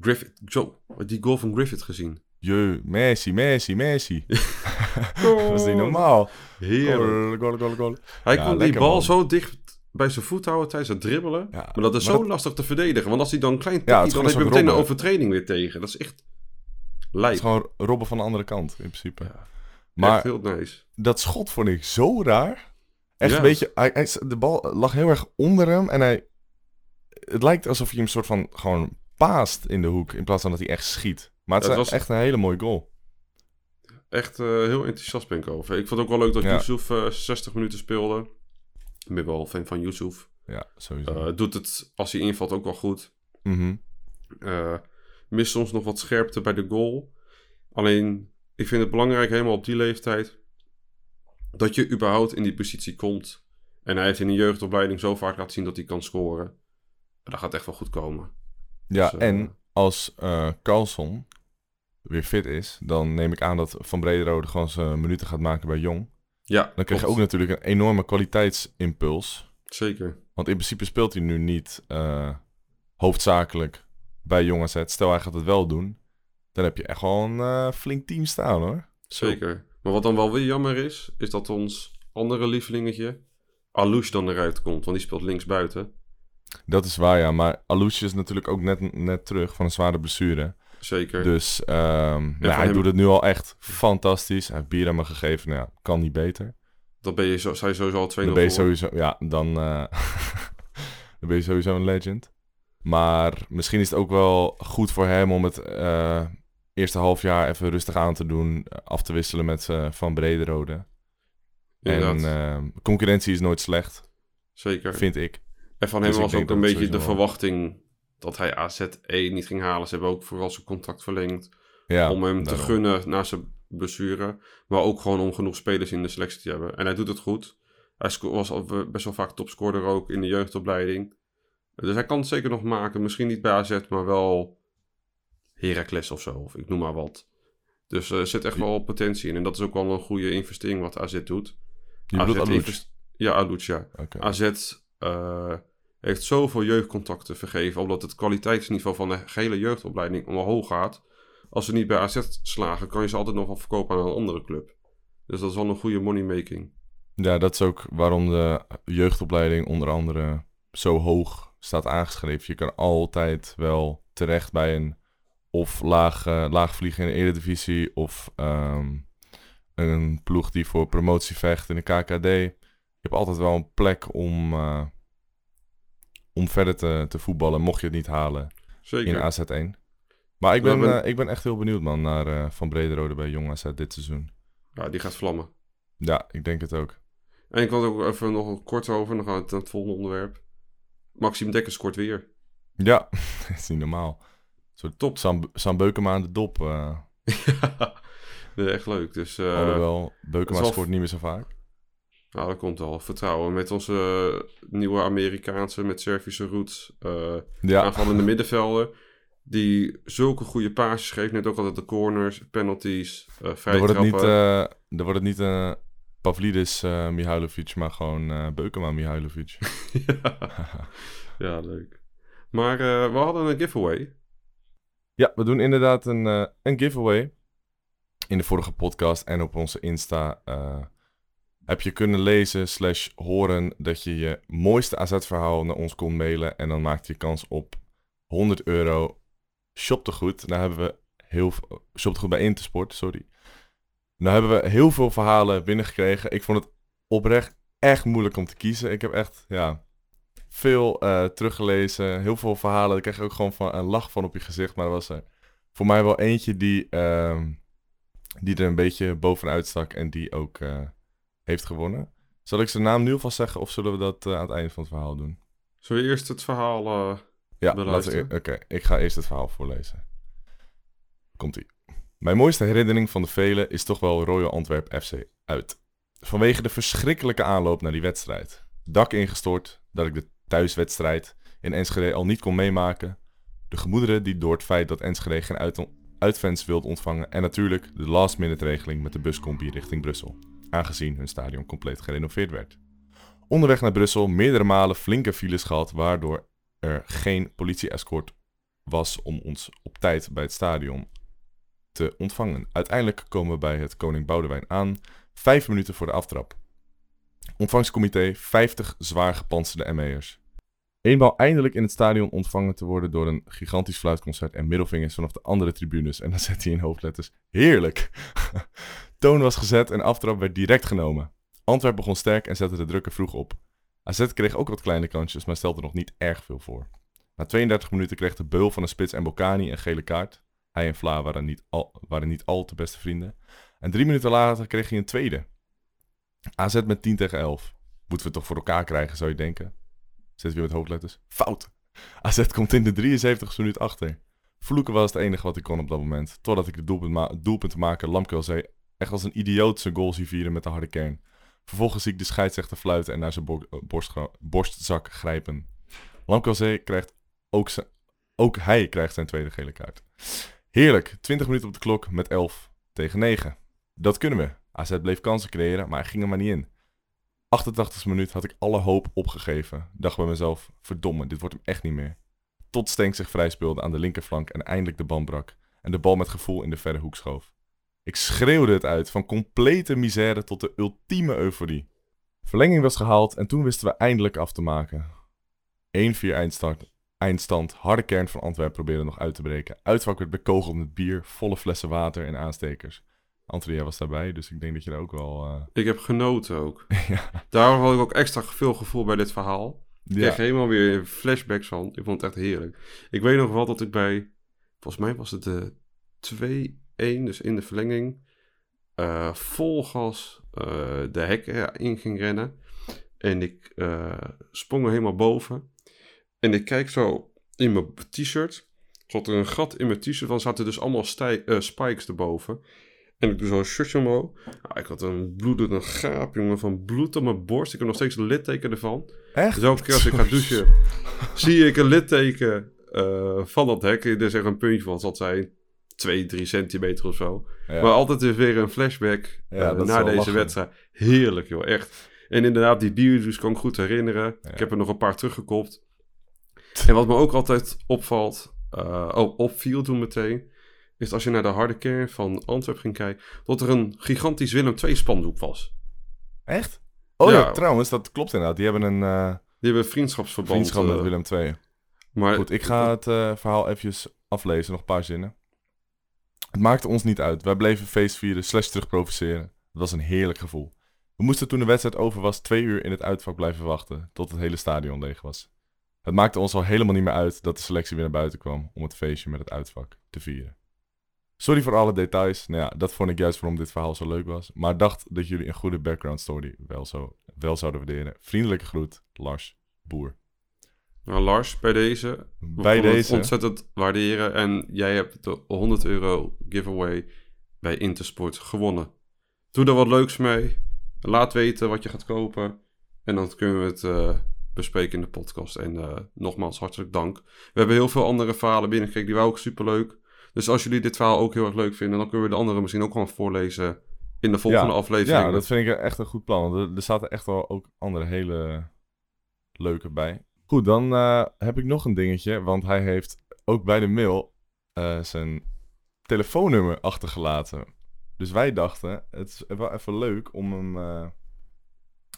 Griffith. Zo, die goal van Griffith gezien. Jee, Messi, Messi, Messi. *laughs* Dat is niet normaal. Heerlijk. Goal, goal, goal, goal. Hij Ja, kon die bal man. zo dicht bij zijn voet houden tijdens het dribbelen. Ja, maar dat is maar zo dat- lastig te verdedigen. Want als hij dan een klein Ja, tikje, het is dan heb je een meteen een overtreding weer tegen. Dat is echt Het lijp. is gewoon robben van de andere kant, in principe. Ja, maar Echt heel nice. dat schot vond ik zo raar. Echt Ja. een beetje... Hij, hij- de bal lag heel erg onder hem en hij... Het lijkt alsof hij hem soort van gewoon paast in de hoek, in plaats van dat hij echt schiet. Maar het Ja, het was- echt een hele mooie goal. Echt eh, heel enthousiast ben ik over. Ik vond het ook wel leuk dat Ja. Yusuf eh 60 minuten speelde. Ik ben wel fan van Yusuf. Ja, sowieso. Eh, doet het als hij invalt ook wel goed. Eh, Mist soms nog wat scherpte bij de goal. Alleen, ik vind het belangrijk helemaal op die leeftijd... dat je überhaupt in die positie komt. En hij heeft in de jeugdopleiding zo vaak laten zien dat hij kan scoren. Dat gaat echt wel goed komen. Ja, Dus, eh, en als Carlson weer fit is, dan neem ik aan dat Van Brederode gewoon zijn minuten gaat maken bij Jong. Ja, Dan krijg je ook natuurlijk een enorme kwaliteitsimpuls. Zeker. Want in principe speelt hij nu niet eh, hoofdzakelijk bij Jong AZ. Stel hij gaat het wel doen, dan heb je echt wel een eh, flink team staan hoor. Zeker. Maar wat dan wel weer jammer is, is dat ons andere lievelingetje, Alouche, dan eruit komt. Want die speelt linksbuiten. Dat is waar ja, maar Alouche is natuurlijk ook net, net terug van een zware blessure. Zeker. Dus ehm, nou, hij hem- doet het nu al echt fantastisch. Hij heeft bier aan me gegeven, nou ja, kan niet beter. Dan ben je zo, je sowieso al 2-0 Dan ben je sowieso, ja, dan, eh, *laughs* dan ben je sowieso een legend. Maar misschien is het ook wel goed voor hem om het eh, eerste half jaar even rustig aan te doen. eh, Af te wisselen met eh, Van Brederode. Inderdaad. En eh, concurrentie is nooit slecht, Zeker. vind ik. En van Dus hem ik was ook een beetje de wel- verwachting dat hij AZ1 niet ging halen. Ze hebben ook vooral zijn contract verlengd. Ja, om hem te gunnen na zijn blessure. Maar ook gewoon om genoeg spelers in de selectie te hebben. En hij doet het goed. Hij was al best wel vaak topscorer ook in de jeugdopleiding. Dus hij kan het zeker nog maken. Misschien niet bij AZ, maar wel Heracles of zo. Of ik noem maar wat. Dus eh, er zit echt wel potentie in. En dat is ook wel een goede investering wat AZ doet. Je bedoelt Alouche? invest- Ja. Oké. AZ eh, heeft zoveel jeugdcontacten vergeven, omdat het kwaliteitsniveau van de gehele jeugdopleiding omhoog gaat. Als ze niet bij AZ slagen, kan je ze altijd nog wel verkopen aan een andere club. Dus dat is wel een goede moneymaking. Ja, dat is ook waarom de jeugdopleiding onder andere zo hoog staat aangeschreven. Je kan altijd wel terecht bij een of laag, eh, laag vliegen in de Eredivisie of ehm, een ploeg die voor promotie vecht in de KKD. Je hebt altijd wel een plek om, eh, om verder te, te voetballen, mocht je het niet halen Zeker. in AZ1. Maar ik ben, eh, ik ben echt heel benieuwd man naar eh, Van Brederode bij Jong AZ dit seizoen. Ja, die gaat vlammen. Ja, ik denk het ook. En ik wil ook even nog kort over, dan gaan we naar het volgende onderwerp. Maxime Dekker scoort weer. Ja, *laughs* dat is niet normaal. Zo Top. Sam, Sam Beukema aan de dop. eh *laughs* nee, echt leuk. Dus alhoewel, Beukema scoort niet meer zo vaak. Nou, dat komt wel. Vertrouwen met onze nieuwe Amerikaanse met Servische roots. eh, Ja, aanvallende middenvelder. Die zulke goede paasjes geeft. Net ook altijd de corners, penalties, dan vrije wordt het niet, dan wordt het niet eh Pavlidis Mihailovic, maar gewoon Beukema Mihailovic. *laughs* ja. ja, leuk. Maar we hadden een giveaway. ja, we doen inderdaad een, een giveaway. In de vorige podcast en op onze Insta heb je kunnen lezen slash horen dat je je mooiste AZ-verhaal naar ons kon mailen. En dan maakte je kans op 100 euro shoptegoed. Daar hebben we heel veel... Shoptegoed bij Intersport, sorry. Nou hebben we heel veel verhalen binnengekregen. Ik vond het oprecht echt moeilijk om te kiezen. Ik heb echt, ja, veel eh, teruggelezen. Heel veel verhalen. Daar kreeg ook gewoon van een lach van op je gezicht. Maar er was er voor mij wel eentje die, ehm, die er een beetje bovenuit stak. En die ook eh, heeft gewonnen. Zal ik zijn naam nu alvast zeggen? Of zullen we dat eh, aan het einde van het verhaal doen? Zullen we eerst het verhaal... eh, Ja, beluisteren? Oké, ik ga eerst het verhaal voorlezen. Komt-ie. Mijn mooiste herinnering van de vele is toch wel Royal Antwerp FC uit. Vanwege de verschrikkelijke aanloop naar die wedstrijd. Dak ingestort, dat ik de thuiswedstrijd in Enschede al niet kon meemaken. De gemoederen die door het feit dat Enschede geen uit uitfans wilde ontvangen. En natuurlijk de last minute regeling met de buscompie richting Brussel. Aangezien hun stadion compleet gerenoveerd werd. Onderweg naar Brussel meerdere malen flinke files gehad, waardoor er geen politie-escort was om ons op tijd bij het stadion te ontvangen. Uiteindelijk komen we bij het Koning Boudewijn aan, vijf minuten voor de aftrap. Ontvangstcomité, 50 zwaar gepantserde ME'ers. Eenmaal eindelijk in het stadion ontvangen te worden door een gigantisch fluitconcert en middelvingers vanaf de andere tribunes. En dan zet hij in hoofdletters. Heerlijk! *laughs* Toon was gezet en aftrap werd direct genomen. Antwerp begon sterk en zette de drukken vroeg op. AZ kreeg ook wat kleine kansjes, maar stelde nog niet erg veel voor. Na 32 minuten kreeg de beul van de spits en Bocani een gele kaart. Hij en Vla waren niet, al, waren niet al te beste vrienden. En drie minuten later kreeg hij een tweede. AZ met 10 tegen 11. Moeten we toch voor elkaar krijgen, zou je denken? Zet weer met hoofdletters. Fout. AZ komt in de 73 minuut achter. Vloeken was het enige wat ik kon op dat moment. Totdat ik de doelpunt, ma doelpunt te maken Lamkelzee echt als een idioot zijn goal zie vieren met de harde kern. Vervolgens zie ik de scheidsrechter fluiten en naar zijn borst, borstzak grijpen. Lamkelzee krijgt ook, zijn, ook hij krijgt zijn tweede gele kaart. Heerlijk, 20 minuten op de klok met 11 tegen 9. Dat kunnen we. AZ bleef kansen creëren, maar hij ging er maar niet in. 88e minuut had ik alle hoop opgegeven. Dacht bij mezelf, verdomme, dit wordt hem echt niet meer. Tot Stenk zich vrij speelde aan de linkerflank en eindelijk de band brak. En de bal met gevoel in de verre hoek schoof. Ik schreeuwde het uit, van complete misère tot de ultieme euforie. Verlenging was gehaald en toen wisten we eindelijk af te maken. 1-4 eindstart, eindstand, harde kern van Antwerpen probeerde nog uit te breken. Uitvak werd bekogeld met bier, volle flessen water en aanstekers. Antonia was daarbij, dus ik denk dat je er ook wel... eh, Ik heb genoten ook. *laughs* ja, Daarom had ik ook extra veel gevoel bij dit verhaal. Ik kreeg helemaal weer flashbacks van. Ik vond het echt heerlijk. Ik weet nog wel dat ik bij, volgens mij was het de 2-1, dus in de verlenging, eh, vol gas eh, de hekken in ging rennen. En ik eh, sprong er helemaal boven. En ik kijk zo in mijn t-shirt. Zat er een gat in mijn t-shirt, van zaten dus allemaal eh, spikes erboven. En ik doe zo'n shirtje omhoog. Nou, ik had een bloedende gaap, jongen, van bloed op mijn borst. Ik heb nog steeds een litteken ervan. echt? Dus elke keer als ik ga douchen, *laughs* zie ik een litteken eh, van dat hek. Er is echt een puntje van, zal zijn 2, 3 centimeter of zo. Ja. Maar altijd is weer een flashback Ja, eh, naar deze lachen. wedstrijd. Heerlijk joh, echt. En inderdaad, die bierjuice kan ik goed herinneren. Ja. Ik heb er nog een paar teruggekopt. En wat me ook altijd opvalt, oh, opviel toen meteen, is als je naar de harde kern van Antwerp ging kijken, dat er een gigantisch Willem II spandoek was. Echt? Oh ja. Ja. trouwens, dat klopt inderdaad. Die hebben een eh, Die hebben een vriendschapsverband. vriendschap met Willem II. Maar Goed, ik ga het verhaal eventjes aflezen, nog een paar zinnen. Het maakte ons niet uit. Wij bleven feest vieren, slash terug provoceren. Het was een heerlijk gevoel. We moesten toen de wedstrijd over was twee uur in het uitvak blijven wachten, tot het hele stadion leeg was. Het maakte ons al helemaal niet meer uit dat de selectie weer naar buiten kwam om het feestje met het uitvak te vieren. Sorry voor alle details. Nou ja, dat vond ik juist waarom dit verhaal zo leuk was. Maar dacht dat jullie een goede background story wel, zo, wel zouden waarderen. Vriendelijke groet, Lars Boer. Nou, Lars, bij deze. Bij deze. ontzettend waarderen. En jij hebt de 100 euro giveaway bij Intersport gewonnen. Doe er wat leuks mee. Laat weten wat je gaat kopen. En dan kunnen we het eh, bespreken in de podcast. En eh, nogmaals, hartelijk dank. We hebben heel veel andere verhalen binnengekregen. Die waren ook superleuk. Dus als jullie dit verhaal ook heel erg leuk vinden, dan kunnen we de andere misschien ook gewoon voorlezen in de volgende aflevering. Ja, dat vind ik echt een goed plan. Er, er zaten echt wel ook andere hele leuke bij. Goed, dan eh, heb ik nog een dingetje. Want hij heeft ook bij de mail eh, zijn telefoonnummer achtergelaten. Dus wij dachten, het is wel even leuk om hem, eh,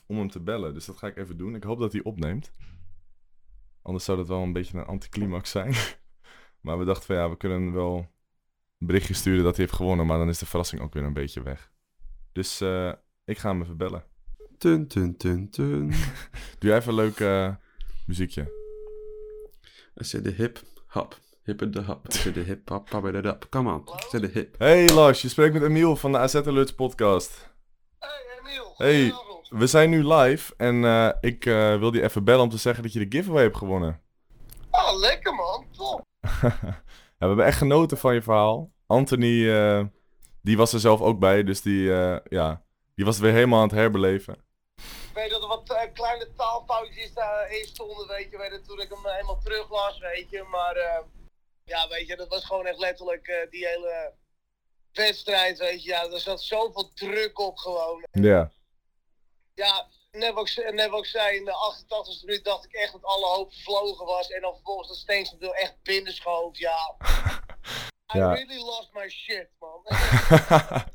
om hem te bellen. Dus dat ga ik even doen. Ik hoop dat hij opneemt. Anders zou dat wel een beetje een anticlimax zijn. *laughs* maar we dachten van ja, we kunnen wel een berichtje sturen dat hij heeft gewonnen. Maar dan is de verrassing ook weer een beetje weg. Dus ik ga hem even bellen. Tun, tun, tun, tun. *laughs* Doe jij even een leuk eh, muziekje. I said the hip hop. Hip de hop. I said the hip hop. hop, de hop. Come on. I said the hip. Hey Lars, je spreekt met Emiel van de AZ Alerts podcast. Hey Emiel, Hey. We zijn nu live en eh, ik eh, wilde je even bellen om te zeggen dat je de giveaway hebt gewonnen. Ah, lekker man, top. *laughs* ja, we hebben echt genoten van je verhaal. Anthony, eh, die was er zelf ook bij, dus die, eh, ja, die was het weer helemaal aan het herbeleven. Weet dat er wat eh, kleine taalfoutjes daarin stonden, weet je, weet je, toen ik hem eh, helemaal terug las, weet je. Maar eh, ja, weet je, dat was gewoon echt letterlijk eh, die hele wedstrijd, weet je. Ja, er zat zoveel druk op gewoon. Ja, Ja, net wat, ik, net wat ik zei, in de 88e minuut dacht ik echt dat alle hoop vervlogen was. En dan vervolgens dat Steens het wel echt binnenschoot, ja. *laughs* I Ja. really lost my shit, man. *laughs* *laughs*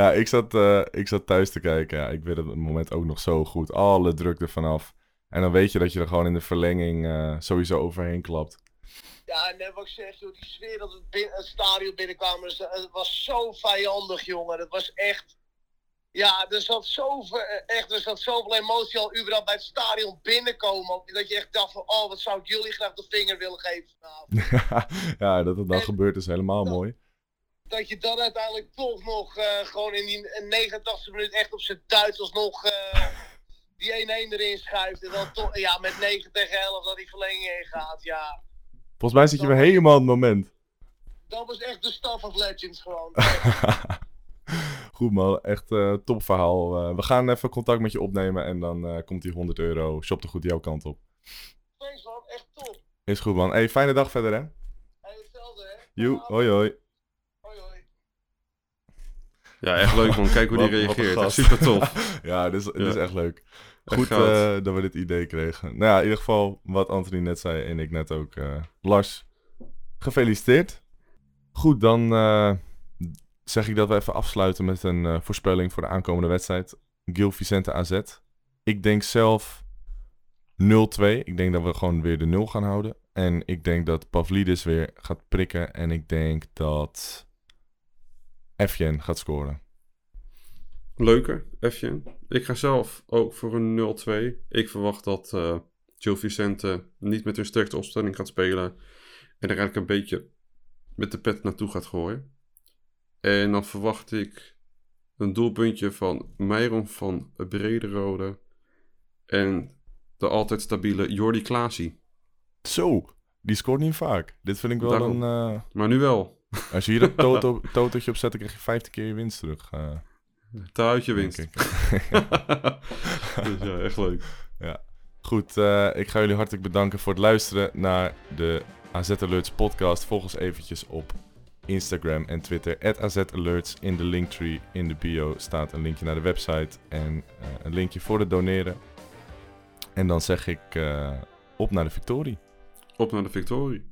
ja ik, zat, eh, ik zat thuis te kijken. Ja, ik weet het op het moment ook nog zo goed. Alle druk er vanaf. En dan weet je dat je er gewoon in de verlenging eh, sowieso overheen klapt. Ja, en net wat ik zeg, joh, die sfeer dat we bin- het stadion binnenkwamen, dus, het was zo vijandig, jongen. Het was echt... Ja, er zat zoveel, eh, echt, er zat zoveel emotie al überhaupt bij het stadion binnenkomen. Dat je echt dacht van, oh, wat zou ik jullie graag de vinger willen geven vanavond. *laughs* ja, dat het dan En- gebeurt is helemaal mooi. Dat je dan uiteindelijk toch nog eh, gewoon in die 89e minuut echt op zijn Duits alsnog eh die 1-1 erin schuift. En dan toch, ja, met 9 tegen 11 dat die verlenging ingaat, ja. Volgens mij zit je weer helemaal op het moment. Dat was echt de Staff of Legends gewoon. *laughs* Goed man, echt top verhaal. Eh, we gaan even contact met je opnemen en dan komt die 100 euro shop goed jouw kant op. Thanks man, echt top. Is goed man. Hey, fijne dag verder hè. Hey, hetzelfde hè. Joe. Hoi hoi. Ja, echt leuk man. Kijk hoe die reageert. Super tof. *laughs* ja, dit is, dit is echt leuk. Goed eh, dat we dit idee kregen. Nou ja, in ieder geval wat Anthony net zei en ik net ook. eh, Lars, gefeliciteerd. Goed, dan eh, zeg ik dat we even afsluiten met een voorspelling voor de aankomende wedstrijd. Gil Vicente AZ. Ik denk zelf 0-2. Ik denk dat we gewoon weer de 0 gaan houden. En ik denk dat Pavlidis weer gaat prikken. En ik denk dat Efjen gaat scoren. Leuker, Efjen. Ik ga zelf ook voor een 0-2. Ik verwacht dat Gil Vicente niet met hun sterkste opstelling gaat spelen. En er eigenlijk een beetje met de pet naartoe gaat gooien. En dan verwacht ik een doelpuntje van Meiron van Brederode. En de altijd stabiele Jordi Klaasie. Zo, die scoort niet vaak. Dit vind ik wel Daarom. een... eh, Maar nu wel. *laughs* Als je hier een *laughs* toto, totootje op zet, dan krijg je 15 keer je winst terug. eh, Tuitje denk winst. *laughs* dus ja, echt leuk. Goed, eh, ik ga jullie hartelijk bedanken voor het luisteren naar de AZ Alerts podcast. Volg ons eventjes op Instagram en Twitter. AZ Alerts. In de linktree in de bio staat een linkje naar de website en eh, een linkje voor het doneren. En dan zeg ik eh, op naar de victorie. Op naar de victorie.